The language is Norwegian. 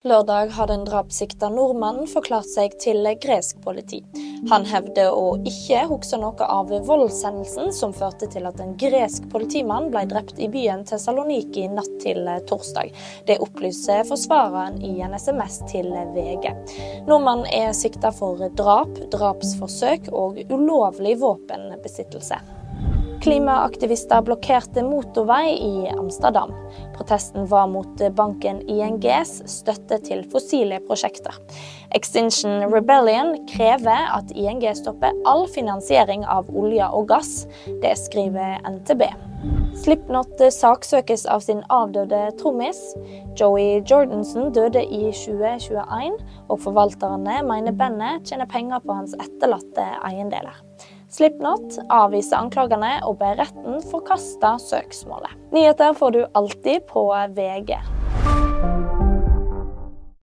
Lørdag hadde en drapssikta nordmann forklart seg til gresk politi. Han hevder å ikke huske noe av voldshendelsen som førte til at en gresk politimann ble drept i byen Tessaloniki natt til torsdag. Det opplyser forsvareren i en SMS til VG. Nordmannen er sikta for drap, drapsforsøk og ulovlig våpenbesittelse. Klimaaktivister blokkerte motorvei i Amsterdam. Protesten var mot banken INGs støtte til fossile prosjekter. Extinction Rebellion krever at ING stopper all finansiering av olje og gass. Det skriver NTB. Slipknot saksøkes av sin avdøde trommis. Joey Jordansen døde i 2021, og forvalterne mener bandet tjener penger på hans etterlatte eiendeler. Slipknot avviser anklagene og ber retten forkaste søksmålet. Nyheter får du alltid på VG.